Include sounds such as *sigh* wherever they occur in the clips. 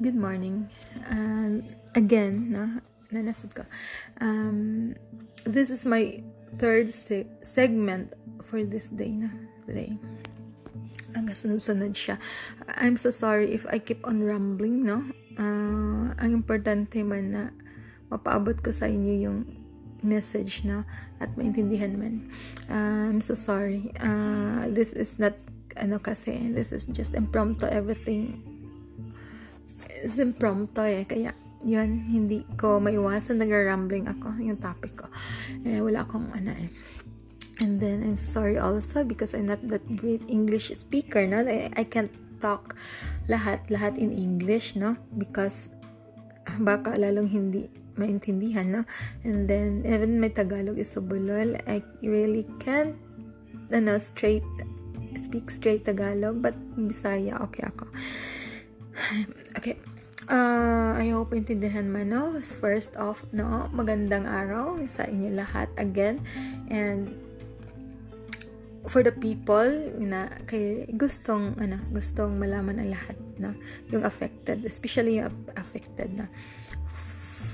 Good morning. And again, no, nanasad ko. Um, this is my third se- segment for this day na today. Ang sunod-sunod siya. I'm so sorry if I keep on rambling, no? Uh, ang importante man na mapaabot ko sa inyo yung message na at maintindihan man. Uh, I'm so sorry. Uh, this is not ano kasi, this is just impromptu everything. Impromptu eh, kaya yun, hindi ko maiwasan nag-rambling ako yung topic ko. Eh, wala akong ano eh. And then, I'm sorry also because I'm not that great English speaker, no? I, I can't talk lahat-lahat in English, no? Because baka lalong hindi maintindihan, no? And then, even my Tagalog is so bulol, I really can't, ano, straight, speak straight Tagalog, but Bisaya, okay ako. *sighs* Okay. Uh, I hope intindihan man, no? First off, no? Magandang araw sa inyo lahat again. And for the people na kay gustong ano gustong malaman ang lahat na yung affected especially yung affected na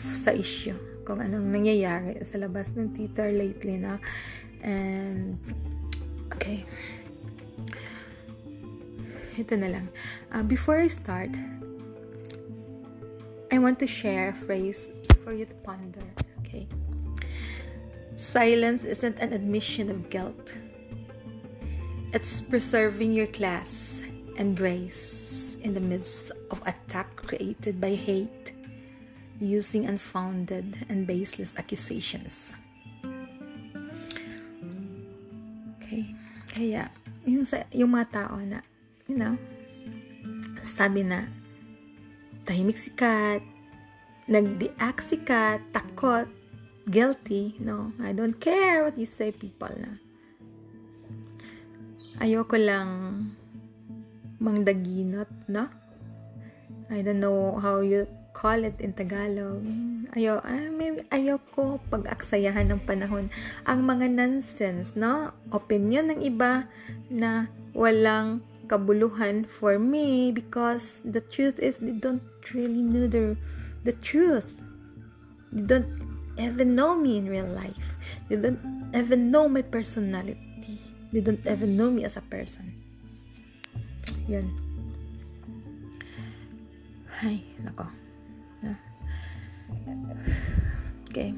sa issue kung anong nangyayari sa labas ng Twitter lately na and okay ito na lang uh, before I start I want to share a phrase for you to ponder okay silence isn't an admission of guilt it's preserving your class and grace in the midst of attack created by hate, using unfounded and baseless accusations. Okay? Kaya, yung, sa, yung mga tao na, you know, sabi na, tahimik si Kat, nag-deact si Kat, takot, guilty, no, I don't care what you say people na ayoko lang mangdaginot, no? I don't know how you call it in Tagalog. Ayo, ay, may, ayoko pag-aksayahan ng panahon. Ang mga nonsense, no? Opinion ng iba na walang kabuluhan for me because the truth is they don't really know the, the truth. They don't even know me in real life. They don't even know my personality. They don't even know me as a person. Yun. Ay, nako. *sighs* Okay.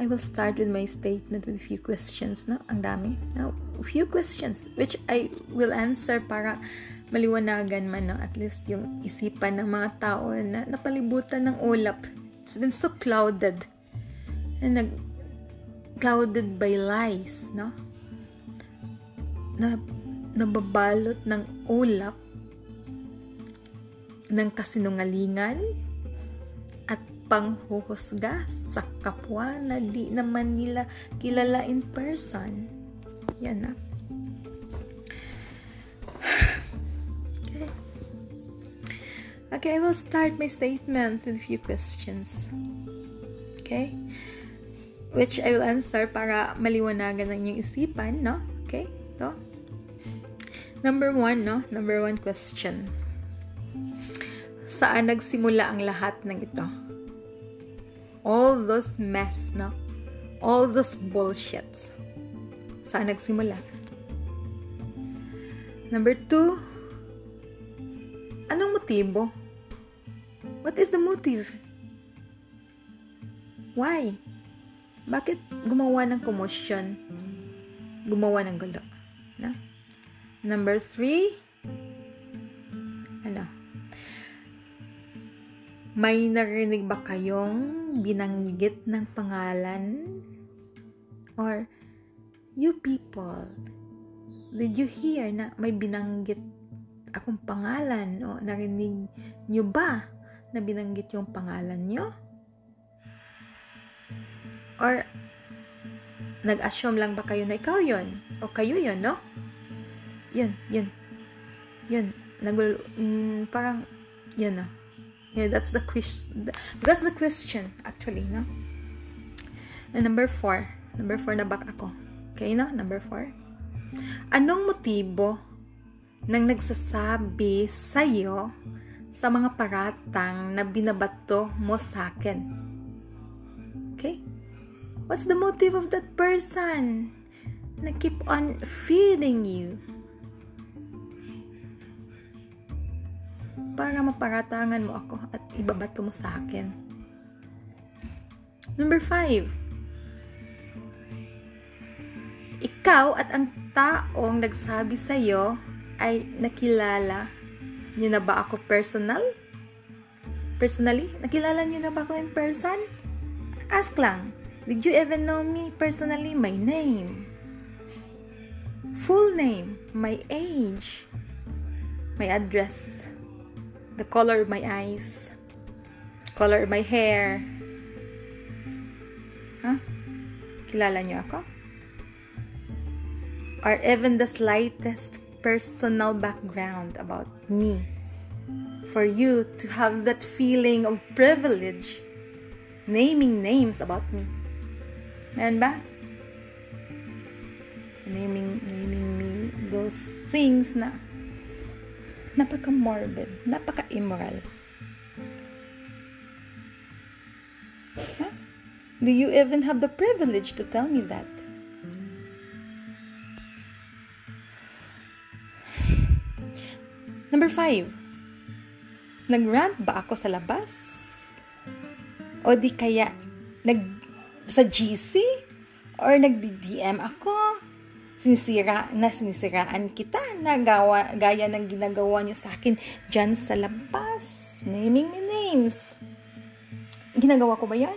I will start with my statement with a few questions, no? Ang dami. Now, a few questions which I will answer para maliwanagan man, no? At least yung isipan ng mga tao na napalibutan ng ulap. It's been so clouded. And nag clouded by lies, no? na nababalot ng ulap ng kasinungalingan at panghuhusga sa kapwa na di naman nila kilala in person. Yan na. Okay. Okay, I will start my statement with a few questions. Okay? Which I will answer para maliwanagan ng inyong isipan, no? Okay? Ito. Number one, no? Number one question. Saan nagsimula ang lahat ng ito? All those mess, no? All those bullshits. Saan nagsimula? Number two, anong motibo? What is the motive? Why? Bakit gumawa ng commotion? Gumawa ng gulo? No? Number three, ano? May narinig ba kayong binanggit ng pangalan? Or, you people, did you hear na may binanggit akong pangalan? O narinig nyo ba na binanggit yung pangalan nyo? Or, nag-assume lang ba kayo na ikaw yon O kayo yon no? Yun, yun. Yun. Nagul... Mm, parang, yun na. Yeah, that's the question. That's the question, actually, no? And number four. Number four na back ako. Okay, no? Number four. Anong motibo nang nagsasabi sa'yo sa mga paratang na binabato mo sa akin. Okay? What's the motive of that person na keep on feeding you? Para maparatangan mo ako at ibabato mo sa akin. Number five, ikaw at ang taong nagsabi sa'yo ay nakilala niyo na ba ako personal? Personally? Nakilala niyo na ba ako in person? Ask lang. Did you even know me personally? My name. Full name. My age. My address. The color of my eyes. Color of my hair. Huh? Kilala niyo ako? Or even the slightest personal background about me. For you to have that feeling of privilege, naming names about me. Meron ba? Naming, naming me those things na napaka-morbid, napaka-immoral. Huh? Do you even have the privilege to tell me that? Number five, nag-rant ba ako sa labas? O di kaya nag sa GC? Or nagdi-DM ako? Sinisira, na sinisiraan kita na gawa, gaya ng ginagawa niyo sa akin dyan sa labas. Naming me names. Ginagawa ko ba yan?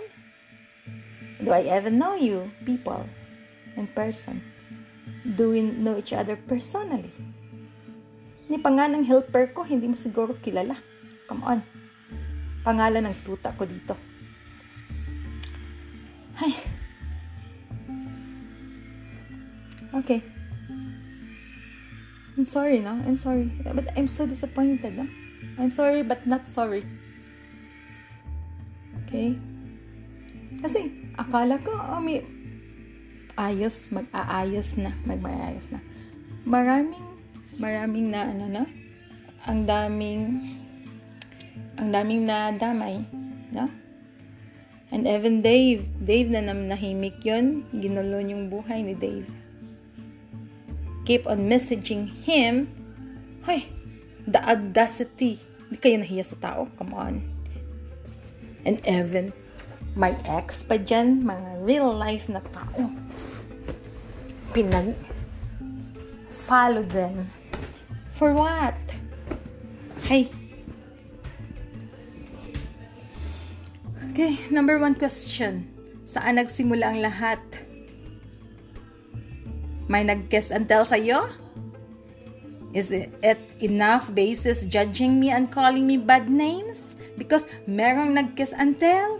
Do I even know you, people, in person? Do we know each other personally? Ni pa nga ng helper ko, hindi mo siguro kilala. Come on. Pangalan ng tuta ko dito. Ay. Okay. I'm sorry, no? I'm sorry. But I'm so disappointed, no? I'm sorry, but not sorry. Okay? Kasi, akala ko, oh, may ayos, mag-aayos na, mag-maayos na. Maraming, maraming na, ano na, ang daming, ang daming na damay, no? And even Dave, Dave na nahimik yon ginulo yung buhay ni Dave. Keep on messaging him. Hoy, the audacity. Hindi kayo nahiya sa tao. Come on. And Evan, my ex pa dyan, mga real life na tao. Pinag follow them. For what? Hey. Okay, number one question. Saan nagsimula ang lahat? May nag-guess and tell sa'yo? Is it enough basis judging me and calling me bad names? Because merong nag-guess and tell?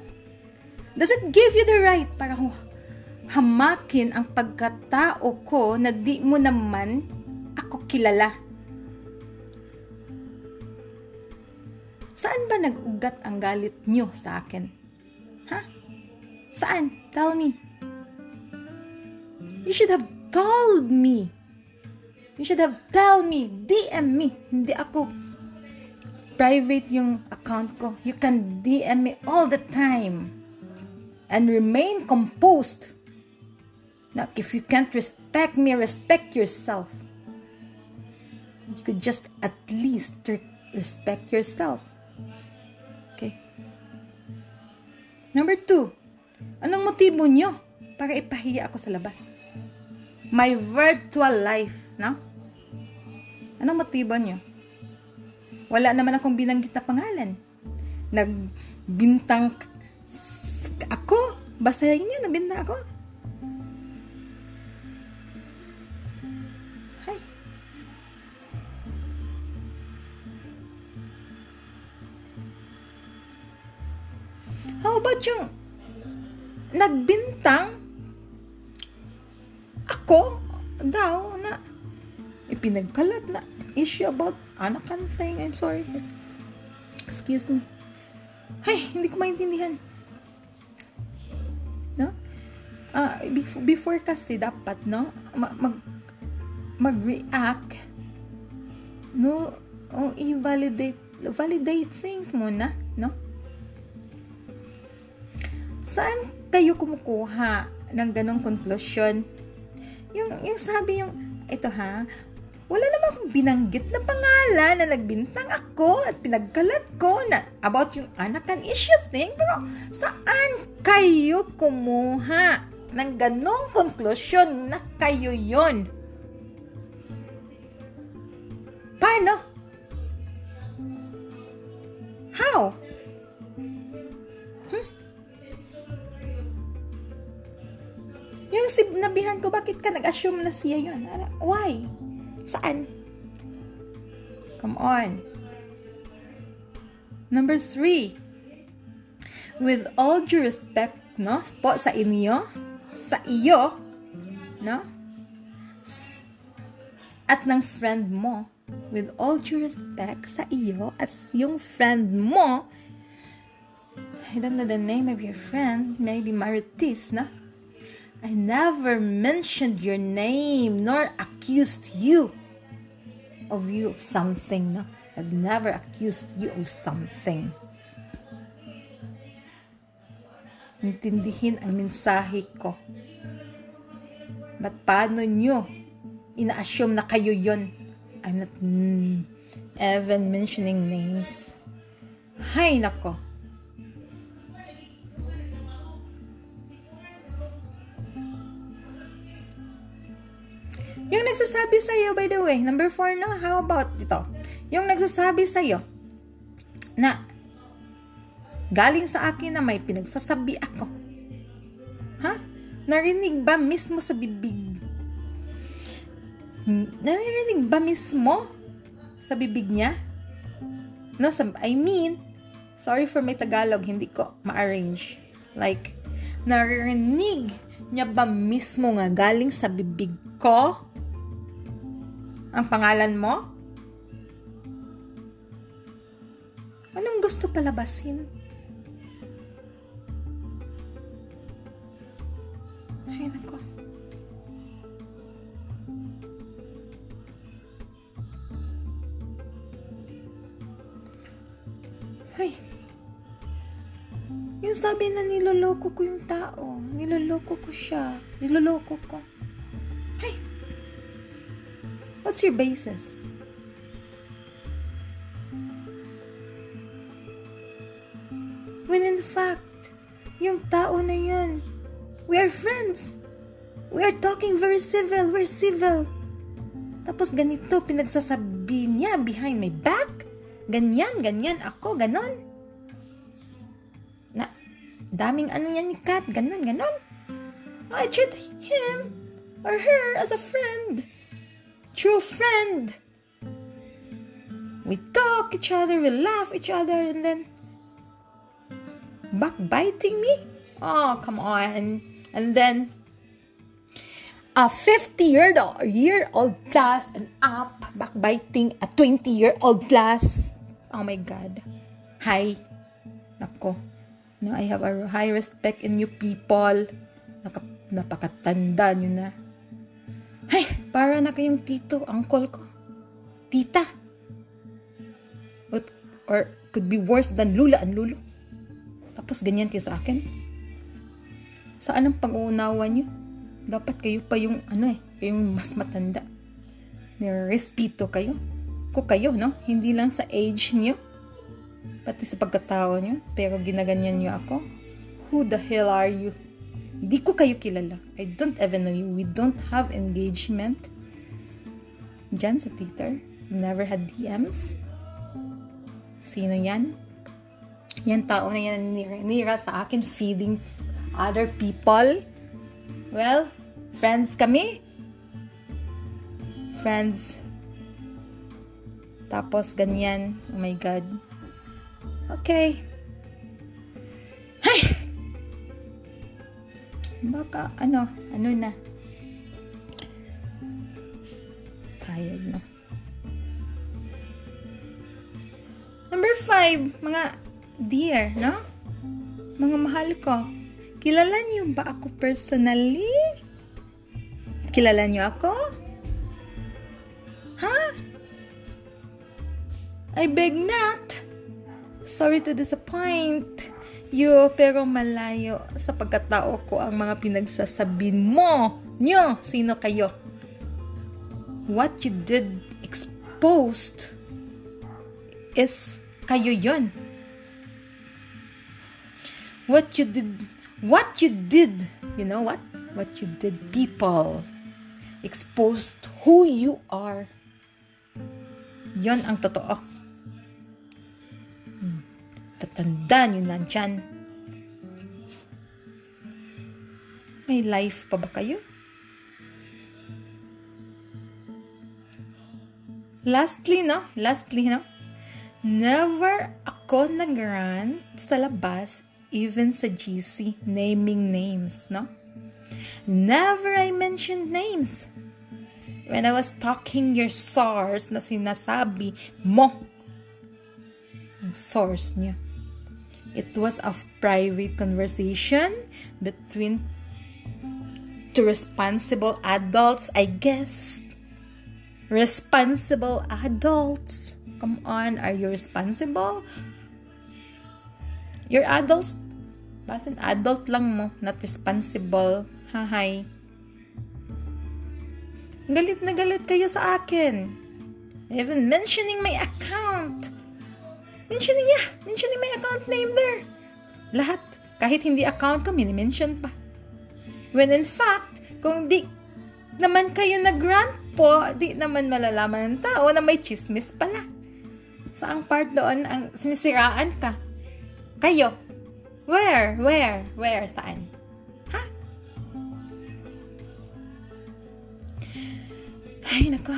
Does it give you the right para hamakin ang pagkatao ko na di mo naman ako kilala? Saan ba nag-ugat ang galit nyo sa akin? Ha? Saan? Tell me. You should have told me. You should have tell me. DM me. Hindi ako private yung account ko. You can DM me all the time. And remain composed. Now, if you can't respect me, respect yourself. You could just at least respect yourself. Number two, anong motibo nyo para ipahiya ako sa labas? My virtual life, no? Anong motibo nyo? Wala naman akong binanggit na pangalan. Nagbintang ako. Basahin nyo, nabintang ako. About yung nagbintang ako daw na ipinagkalat na issue about anakan thing. I'm sorry. Excuse me. Ay, hindi ko maintindihan. No? Uh, before kasi dapat, no? Mag, mag-react. No? Oh, i-validate validate things muna, no? Saan kayo kumukuha ng ganong konklusyon? Yung, yung sabi yung, ito ha, wala naman akong binanggit na pangalan na nagbintang ako at pinagkalat ko na about yung anakan issue thing. Pero saan kayo kumuha ng ganong konklusyon na kayo yon? Nag-assume na siya yun? Why? Saan? Come on. Number three. With all due respect, no? Po sa inyo, sa iyo, no? At ng friend mo, with all due respect sa iyo at yung friend mo, I don't know the name of your friend, maybe Maritis, na? I never mentioned your name nor accused you of you of something. No? I've never accused you of something. Intindihin ang mensahe ko. Ba't paano nyo ina-assume na kayo yon? I'm not mm, even mentioning names. Hay nako. Yung nagsasabi sa iyo, by the way, number four no, how about ito? Yung nagsasabi sa iyo na galing sa akin na may pinagsasabi ako. Ha? Narinig ba mismo sa bibig? Narinig ba mismo sa bibig niya? No, sa, I mean, sorry for my Tagalog, hindi ko ma-arrange. Like, narinig niya ba mismo nga galing sa bibig ko ang pangalan mo? Anong gusto palabasin? Ay, nako. Ay. Yung sabi na niloloko ko yung tao. Niloloko ko siya. Niloloko ko. Ay. What's your basis? When in fact, yung tao na yun, we are friends. We are talking very civil. We're civil. Tapos ganito, pinagsasabi niya behind my back. Ganyan, ganyan ako, ganon. Na, daming ano yan ni Kat, ganon, ganon. I treat him or her as a friend. True friend. We talk each other, we laugh each other, and then backbiting me? Oh, come on. And then a 50 year year old plus and up backbiting a 20 year old plus. Oh my god. Hi. Nako. No, I have a high respect in you people. Naka, napakatanda nyo na. Ay, para na kayong tito, uncle ko. Tita. Or, or could be worse than lula and lulo. Tapos ganyan kayo sa akin. Saan ang pag-uunawa nyo? Dapat kayo pa yung ano eh, kayong mas matanda. Respeto kayo. Ko kayo, no? Hindi lang sa age nyo. Pati sa pagkatao nyo. Pero ginaganyan nyo ako. Who the hell are you? Hindi ko kayo kilala. I don't even know you. We don't have engagement. Diyan sa Twitter. Never had DMs. Sino yan? Yan tao na yan nira, nira sa akin feeding other people. Well, friends kami. Friends. Tapos ganyan. Oh my God. Okay. Baka, ano, ano na. Tired na. Number five, mga dear, no? Mga mahal ko. Kilala niyo ba ako personally? Kilala niyo ako? Ha? I beg not. Sorry to disappoint you, pero malayo sa pagkatao ko ang mga pinagsasabi mo. Nyo, sino kayo? What you did exposed is kayo yon. What you did, what you did, you know what? What you did, people exposed who you are. Yon ang totoo. Tatandaan yun lang. May life pa ba kayo? Lastly, no? Lastly, no? Never ako nag-rant sa labas, even sa GC, naming names, no? Never I mentioned names. When I was talking your source na sinasabi mo, yung source niya. It was a private conversation between two responsible adults, I guess. Responsible adults. Come on, are you responsible? You're adults. Basin adult lang mo, not responsible. Hahay. Galit na galit kayo sa akin. Even mentioning my account. Mentioning, yeah, mentioning my account name there. Lahat. Kahit hindi account ko, mini-mention pa. When in fact, kung di naman kayo nag-grant po, di naman malalaman ng tao na may chismis pala. Saang part doon ang sinisiraan ka? Kayo. Where? Where? Where? Saan? Ay, nako.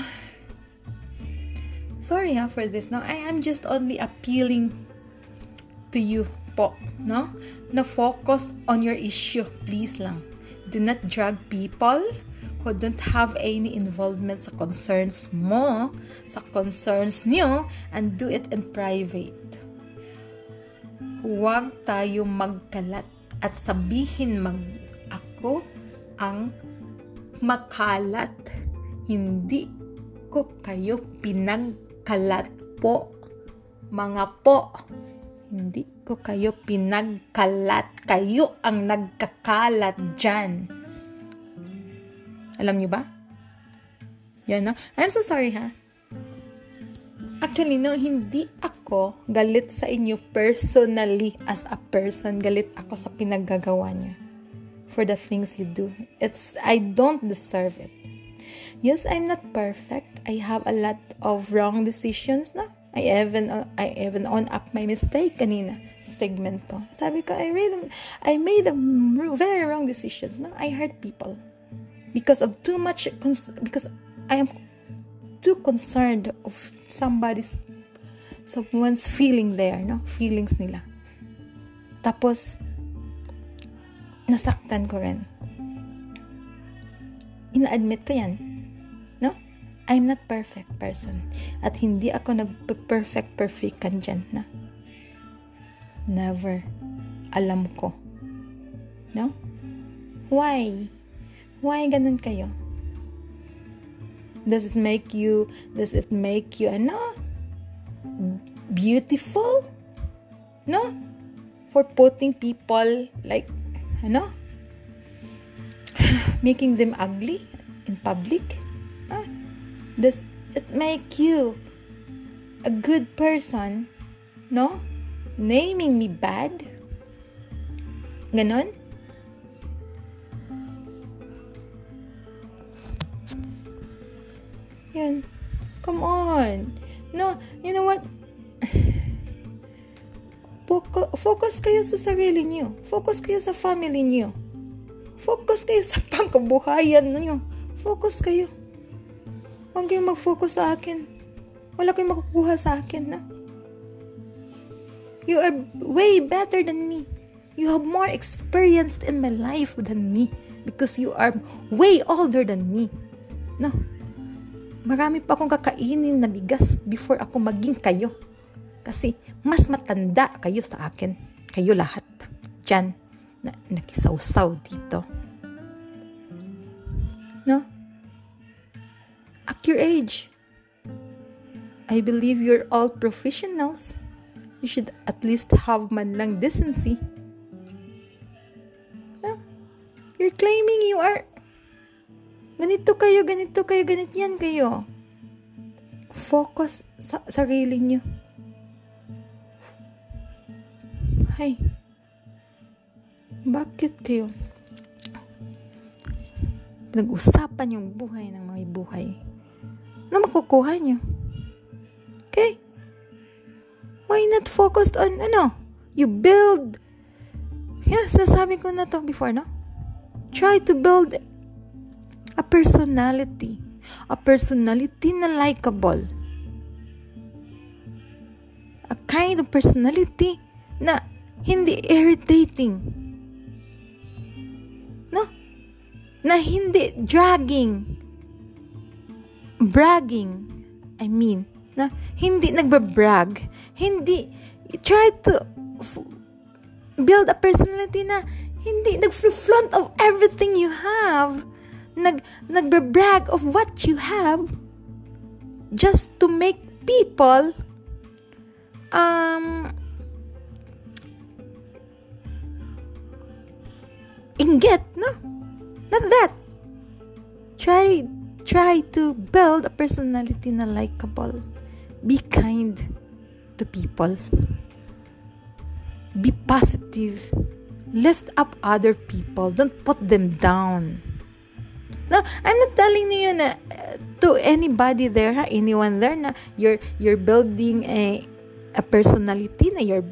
Sorry ha for this, no? I am just only appealing to you po, no? Na focus on your issue, please lang. Do not drag people who don't have any involvement sa concerns mo, sa concerns niyo, and do it in private. Huwag tayo magkalat at sabihin mag ako ang makalat hindi ko kayo pinagkalat po. Mga po, hindi ko kayo pinagkalat. Kayo ang nagkakalat dyan. Alam niyo ba? Yan na. I'm so sorry ha. Actually, no, hindi ako galit sa inyo personally as a person. Galit ako sa pinaggagawa niyo for the things you do. It's, I don't deserve it. Yes, I'm not perfect. I have a lot of wrong decisions na. I even uh, I even on up my mistake kanina sa segment ko. Sabi ko, I made I made a very wrong decisions na. I hurt people because of too much because I am too concerned of somebody's someone's feeling there, no? Feelings nila. Tapos nasaktan ko rin. Ina-admit ko yan I'm not perfect person. At hindi ako nag-perfect perfect kan dyan na. Never. Alam ko. No? Why? Why ganun kayo? Does it make you, does it make you, ano? Beautiful? No? For putting people like, ano? *sighs* Making them ugly in public? Ah, Does it make you a good person? No? Naming me bad? Ganon? Yan. Come on. No, you know what? *sighs* Focus kayo sa sarili niyo. Focus kayo sa family niyo. Focus kayo sa pangkabuhayan niyo. Focus kayo. Huwag kayong mag-focus sa akin. Wala kayong makukuha sa akin, na. You are way better than me. You have more experience in my life than me because you are way older than me. No. Marami pa akong kakainin na bigas before ako maging kayo. Kasi mas matanda kayo sa akin. Kayo lahat. Diyan. Na, nakisawsaw dito. No? Your age. I believe you're all professionals. You should at least have man lang decency. No? You're claiming you are ganito kayo, ganito kayo, ganito yan kayo. Focus sa sarili nyo. Hay, bakit kayo nag-usapan yung buhay ng mga buhay na makukuha nyo? Okay? Why not focused on, ano, you build, yeah, sasabi ko na to before, no? Try to build a personality. A personality na likable. A kind of personality na hindi irritating. No? Na hindi dragging. Bragging. I mean, na hindi nagbabrag. Hindi, try to f- build a personality na hindi nag-flaunt of everything you have. Nag, nagbabrag of what you have just to make people um inget, no? Not that. Try try to build a personality na likable. Be kind to people. Be positive. Lift up other people. Don't put them down. No, I'm not telling you na uh, to anybody there, ha, anyone there na you're you're building a a personality na you're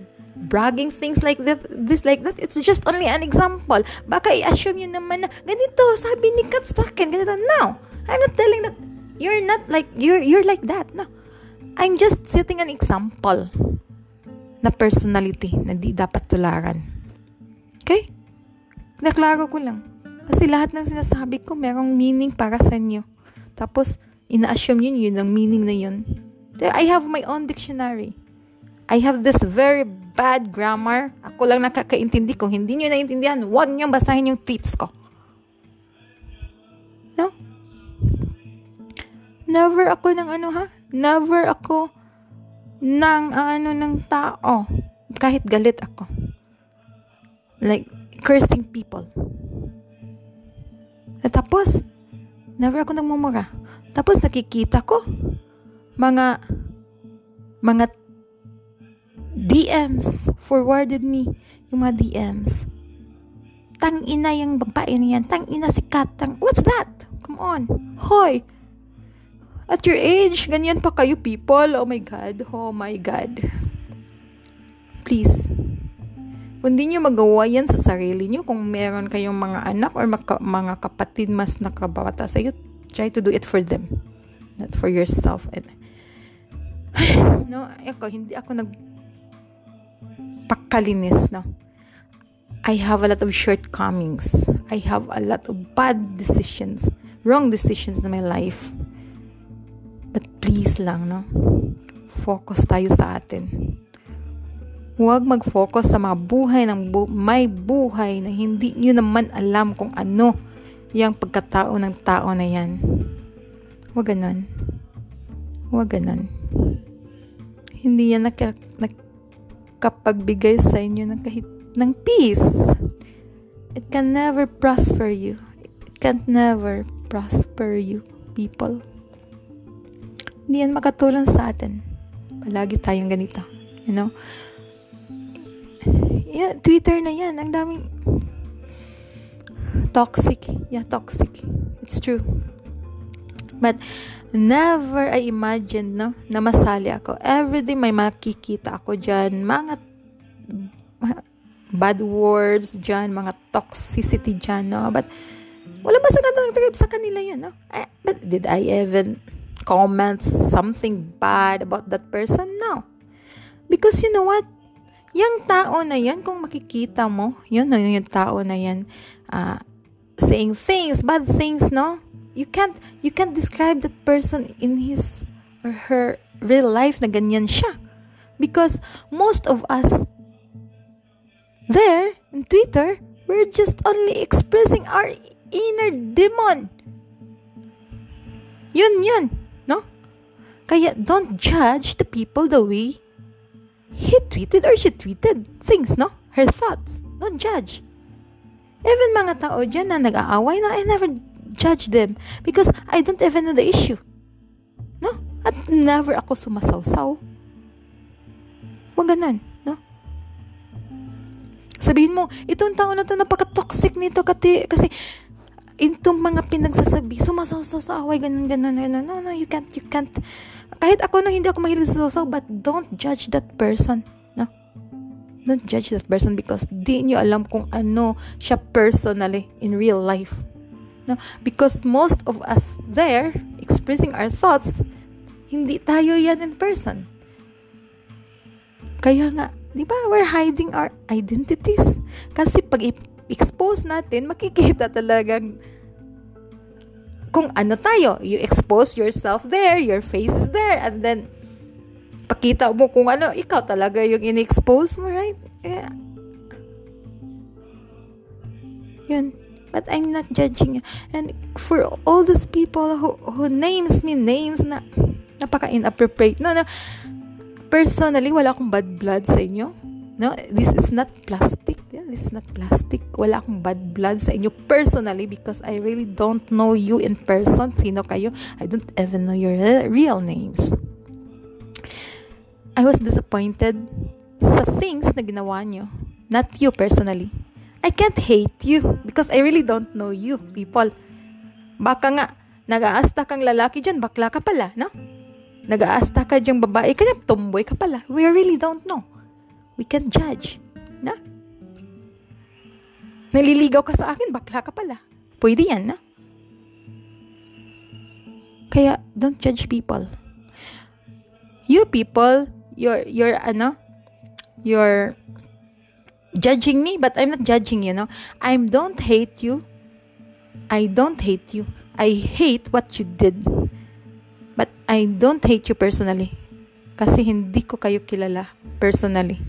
bragging things like that, this like that. It's just only an example. Baka i-assume yun naman na ganito, sabi ni Kat sa akin, ganito. No, I'm not telling that you're not like you're you're like that. No. I'm just setting an example na personality na di dapat tularan. Okay? Naklaro ko lang. Kasi lahat ng sinasabi ko, merong meaning para sa inyo. Tapos, ina-assume yun, yun ang meaning na yun. I have my own dictionary. I have this very bad grammar. Ako lang nakakaintindi. Kung hindi nyo naintindihan, huwag nyo basahin yung tweets ko. No? Never ako ng ano ha? Never ako ng ano ng tao. Kahit galit ako. Like, cursing people. At tapos, never ako nagmumura. Tapos nakikita ko mga mga DMs forwarded me yung mga DMs. Tang ina yung babae niyan. Tang ina si Kat. Tang, what's that? Come on. Hoy. At your age, ganyan pa kayo people. Oh my God. Oh my God. Please. Kung di nyo magawa yan sa sarili nyo, kung meron kayong mga anak or maka, mga kapatid mas nakabata sa iyo, try to do it for them. Not for yourself. And, *sighs* no, ako, hindi ako nag pakalinis, no. I have a lot of shortcomings. I have a lot of bad decisions, wrong decisions in my life. Please lang, no? Focus tayo sa atin. Huwag mag-focus sa mga buhay ng bu- may buhay na hindi nyo naman alam kung ano yung pagkatao ng tao na yan. Huwag ganon. Huwag ganon. Hindi yan naka, nakapagbigay sa inyo ng kahit ng peace. It can never prosper you. It can never prosper you, people. Hindi yan makatulong sa atin. Palagi tayong ganito. You know? Yeah, Twitter na yan. Ang daming toxic. Yeah, toxic. It's true. But never I imagined no, na masali ako. Everyday may makikita ako dyan. Mga bad words dyan, mga toxicity dyan, no? But, wala ba sa sa kanila yun, no? Eh, but did I even comment something bad about that person? No. Because you know what? Yung tao na yan, kung makikita mo, yun, yung tao na yan, uh, saying things, bad things, no? You can't, you can't describe that person in his or her real life na ganyan siya. Because most of us there in Twitter, we're just only expressing our inner demon. Yun, yun? Kaya don't judge the people the way he tweeted or she tweeted things, no? Her thoughts. Don't judge. Even mga tao dyan na nag-aaway na, I never judge them because I don't even know the issue. No? At never ako sumasawsaw. Huwag ganun, no? Sabihin mo, itong tao na to napaka-toxic nito kasi, kasi itong mga pinagsasabi, sumasawsaw sa away, ganun, ganun, ganun. No, no, you can't, you can't. Kahit ako na hindi ako mahilig sa sasaw, but don't judge that person. No? Don't judge that person because di nyo alam kung ano siya personally in real life. No? Because most of us there, expressing our thoughts, hindi tayo yan in person. Kaya nga, di ba, we're hiding our identities. Kasi pag expose natin, makikita talagang kung ano tayo. You expose yourself there, your face is there, and then pakita mo kung ano, ikaw talaga yung in-expose mo, right? Yeah. Yun. But I'm not judging you. And for all those people who, who names me names na napaka-inappropriate. No, no. Personally, wala akong bad blood sa inyo. No, this is not plastic. Yeah, this is not plastic. Wala akong bad blood sa inyo personally because I really don't know you in person. Sino kayo? I don't even know your real names. I was disappointed sa things na ginawa nyo. Not you personally. I can't hate you because I really don't know you, people. Baka nga, nag-aasta kang lalaki dyan, bakla ka pala, no? Nag-aasta ka dyan babae, kanya tomboy ka pala. We really don't know we can judge. Na? Naliligaw ka sa akin, bakla ka pala. Pwede yan, na? Kaya, don't judge people. You people, you're, you're, ano, you're judging me, but I'm not judging you, no? I don't hate you. I don't hate you. I hate what you did. But I don't hate you personally. Kasi hindi ko kayo kilala personally.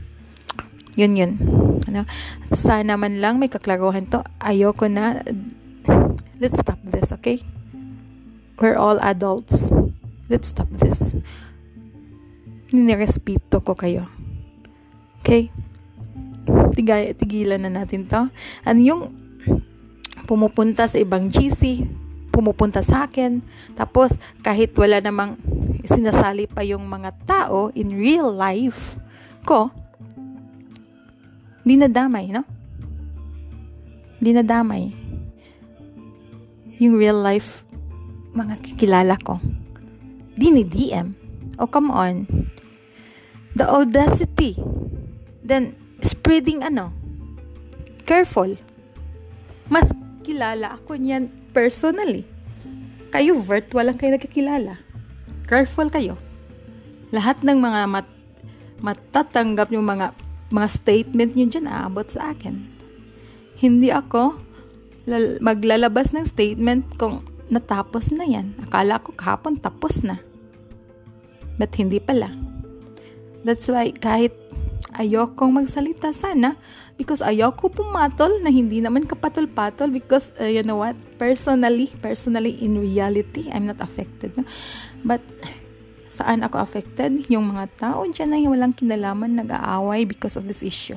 Yun yun. Ano? Sana man lang may kaklaruhan to. Ayoko na. Let's stop this, okay? We're all adults. Let's stop this. Nirespeto ko kayo. Okay? Tigay, tigilan na natin to. Ano yung pumupunta sa ibang GC, pumupunta sa akin, tapos kahit wala namang sinasali pa yung mga tao in real life ko, dinadamay, no? Dinadamay. Yung real life mga kikilala ko. Dini-DM. Oh, come on. The audacity. Then, spreading ano? Careful. Mas kilala ako niyan personally. Kayo virtual lang kayo nagkakilala. Careful kayo. Lahat ng mga mat matatanggap yung mga mga statement nyo dyan aabot sa akin. Hindi ako maglalabas ng statement kung natapos na yan. Akala ko kahapon tapos na. But hindi pala. That's why kahit ayokong magsalita sana because ayoko pumatol na hindi naman kapatol-patol because uh, you know what personally personally in reality I'm not affected no? but Saan ako affected? Yung mga tao dyan na walang kinalaman nag-aaway because of this issue.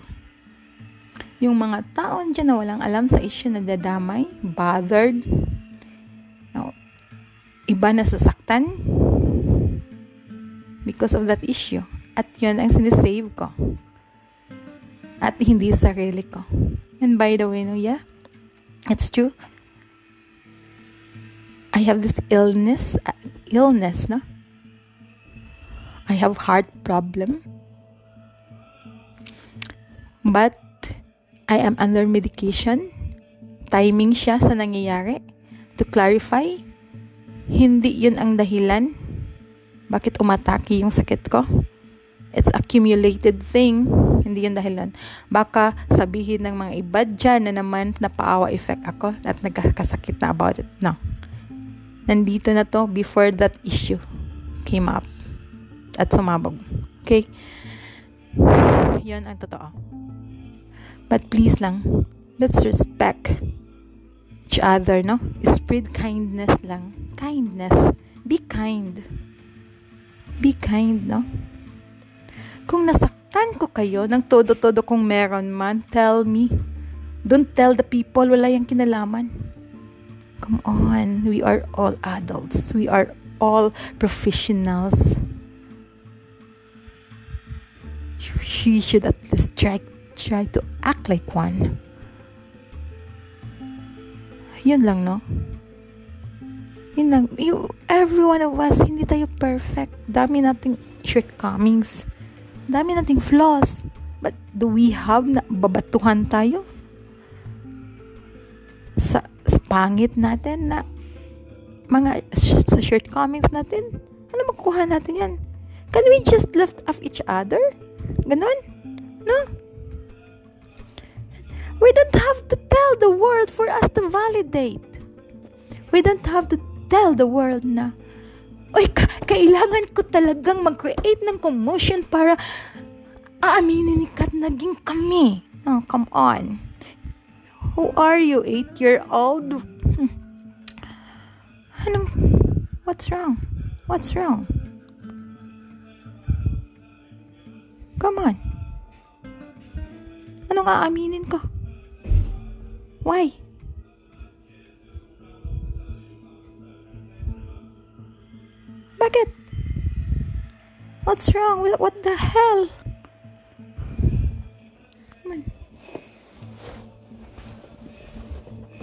Yung mga tao dyan na walang alam sa issue na dadamay, bothered, no, iba na sasaktan because of that issue. At yun ang sinisave ko. At hindi sarili ko. And by the way, no, yeah, it's true. I have this illness, uh, illness, no? I have heart problem. But I am under medication. Timing siya sa nangyayari. To clarify, hindi yun ang dahilan bakit umatake yung sakit ko. It's accumulated thing. Hindi yun dahilan. Baka sabihin ng mga iba dyan na naman na paawa effect ako at nagkakasakit na about it. No. Nandito na to before that issue came up at sumabog. Okay? Yan ang totoo. But please lang, let's respect each other, no? Spread kindness lang. Kindness. Be kind. Be kind, no? Kung nasaktan ko kayo ng todo-todo kung meron man, tell me. Don't tell the people wala yung kinalaman. Come on, we are all adults. We are all professionals. She should at least try, try to act like one. Yun lang, no? Yun lang. You, every one of us, hindi tayo perfect. Dami nating shortcomings dami nating flaws. But do we have na babatuhan tayo? Sa, sa pangit natin na mga sa shortcomings natin? Ano makukuha natin yan? Can we just lift up each other? Ganon? No? We don't have to tell the world for us to validate. We don't have to tell the world na Uy, kailangan ko talagang mag-create ng commotion para aaminin ni Kat naging kami. Oh, come on. Who are you, eight-year-old? Hmm. Anong, what's wrong? What's wrong? Come on. Anong aaminin ko? Why? Bakit? What's wrong? What the hell? Man.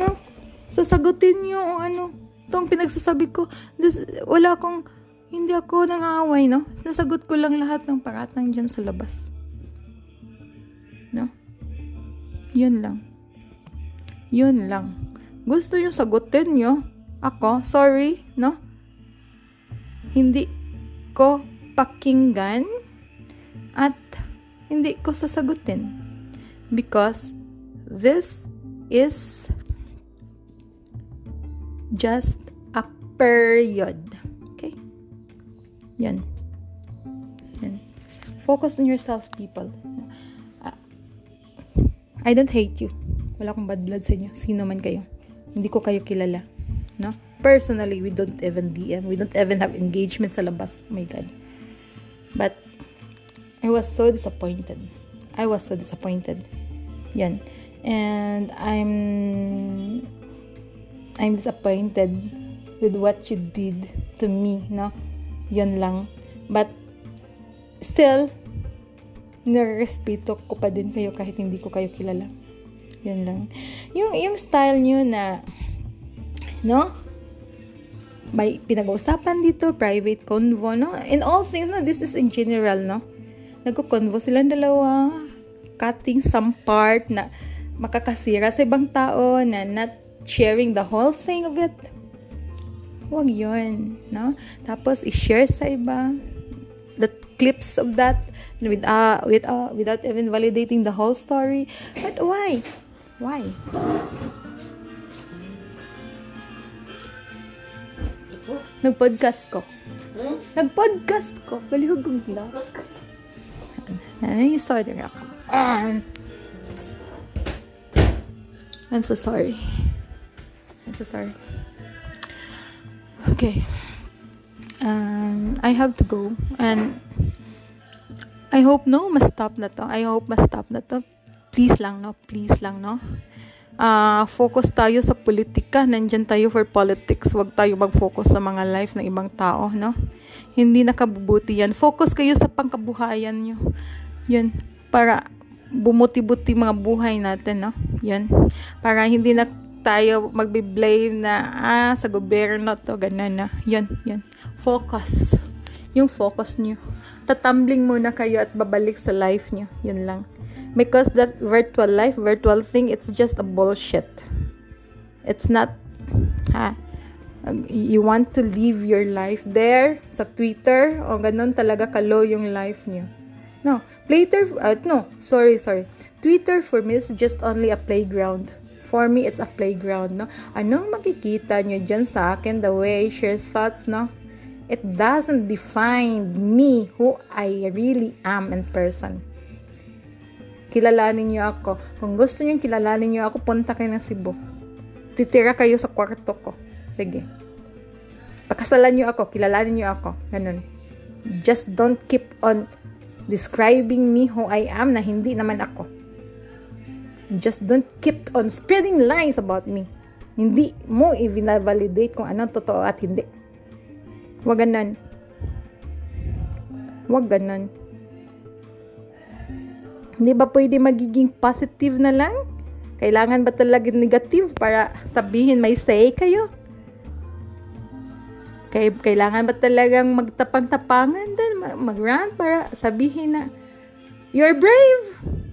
No? Sasagutin niyo ano, itong pinagsasabi ko. This, wala akong, hindi ako nang-aaway, no? Nasagot ko lang lahat ng paratang dyan sa labas. No? Yun lang. Yun lang. Gusto nyo sagutin nyo. Ako, sorry, no? hindi ko pakinggan at hindi ko sasagutin because this is just a period. Yan. Yan. Focus on yourself, people. Uh, I don't hate you. Wala akong bad blood sa inyo. Sino man kayo. Hindi ko kayo kilala. No? personally, we don't even DM. We don't even have engagement sa labas. Oh my God. But, I was so disappointed. I was so disappointed. Yan. And I'm I'm disappointed with what you did to me, no? Yan lang. But still nirespeto ko pa din kayo kahit hindi ko kayo kilala. Yan lang. Yung yung style niyo na no? may pinag-uusapan dito, private convo, no? In all things, no? This is in general, no? Nagko-convo silang dalawa, cutting some part na makakasira sa ibang tao na not sharing the whole thing of it. Huwag yun, no? Tapos, i-share sa iba the clips of that with, uh, with, uh, without even validating the whole story. But why? Why? Nag-podcast ko. Hmm? Nag-podcast ko. Balihog kong vlog. Ay, sorry ako. I'm so sorry. I'm so sorry. Okay. Um, I have to go. And I hope no, mas-stop na to. I hope mas-stop na to. Please lang, no? Please lang, no? uh, focus tayo sa politika, nandyan tayo for politics, wag tayo mag-focus sa mga life ng ibang tao, no? Hindi nakabubuti yan. Focus kayo sa pangkabuhayan nyo. Yun, para bumuti-buti mga buhay natin, no? Yun. Para hindi na tayo magbe-blame na, ah, sa gobyerno to, ganun na. Yun, yun. Focus. Yung focus nyo. Tatambling muna kayo at babalik sa life nyo. Yun lang because that virtual life virtual thing it's just a bullshit it's not ha you want to live your life there sa Twitter o ganun talaga kalo yung life niyo no Twitter uh, no sorry sorry Twitter for me is just only a playground for me it's a playground no anong makikita niyo diyan sa akin the way share thoughts no it doesn't define me who I really am in person kilalanin niyo ako. Kung gusto niyo kilalanin niyo ako, punta kayo ng Cebu. Titira kayo sa kwarto ko. Sige. Pakasalan niyo ako, kilalanin niyo ako. Ganun. Just don't keep on describing me who I am na hindi naman ako. Just don't keep on spreading lies about me. Hindi mo i-validate kung anong totoo at hindi. Huwag ganan. Huwag ganan. Hindi ba pwede magiging positive na lang? Kailangan ba talaga negative para sabihin may say kayo? Kay, kailangan ba talagang magtapang-tapangan din, mag-rant para sabihin na, You're brave!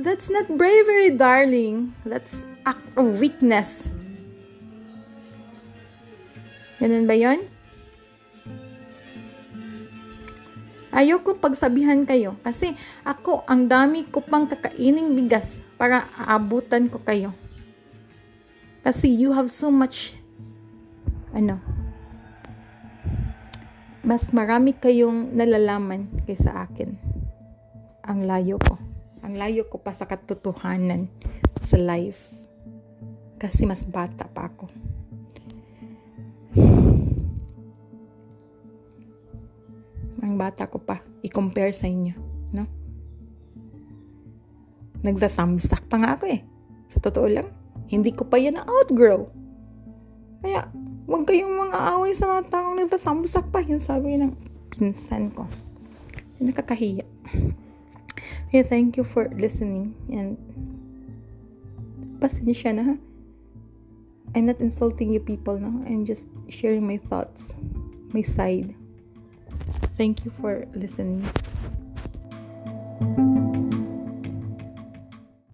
That's not bravery, darling. That's act of weakness. Ganun ba yon? Ayoko pagsabihan kayo kasi ako ang dami ko pang kakaining bigas para aabutan ko kayo. Kasi you have so much ano mas marami kayong nalalaman kaysa akin. Ang layo ko. Ang layo ko pa sa katotohanan sa life. Kasi mas bata pa ako. Ang bata ko pa, i-compare sa inyo, no? Nagda-thumbsuck pa nga ako eh. Sa totoo lang, hindi ko pa yan na-outgrow. Kaya, huwag kayong mga away sa mga taong nagda-thumbsuck pa. Yun sabi ng pinsan ko. Nakakahiya. Hey, thank you for listening and pasensya na. I'm not insulting you people no. I'm just sharing my thoughts, my side. Thank you for listening.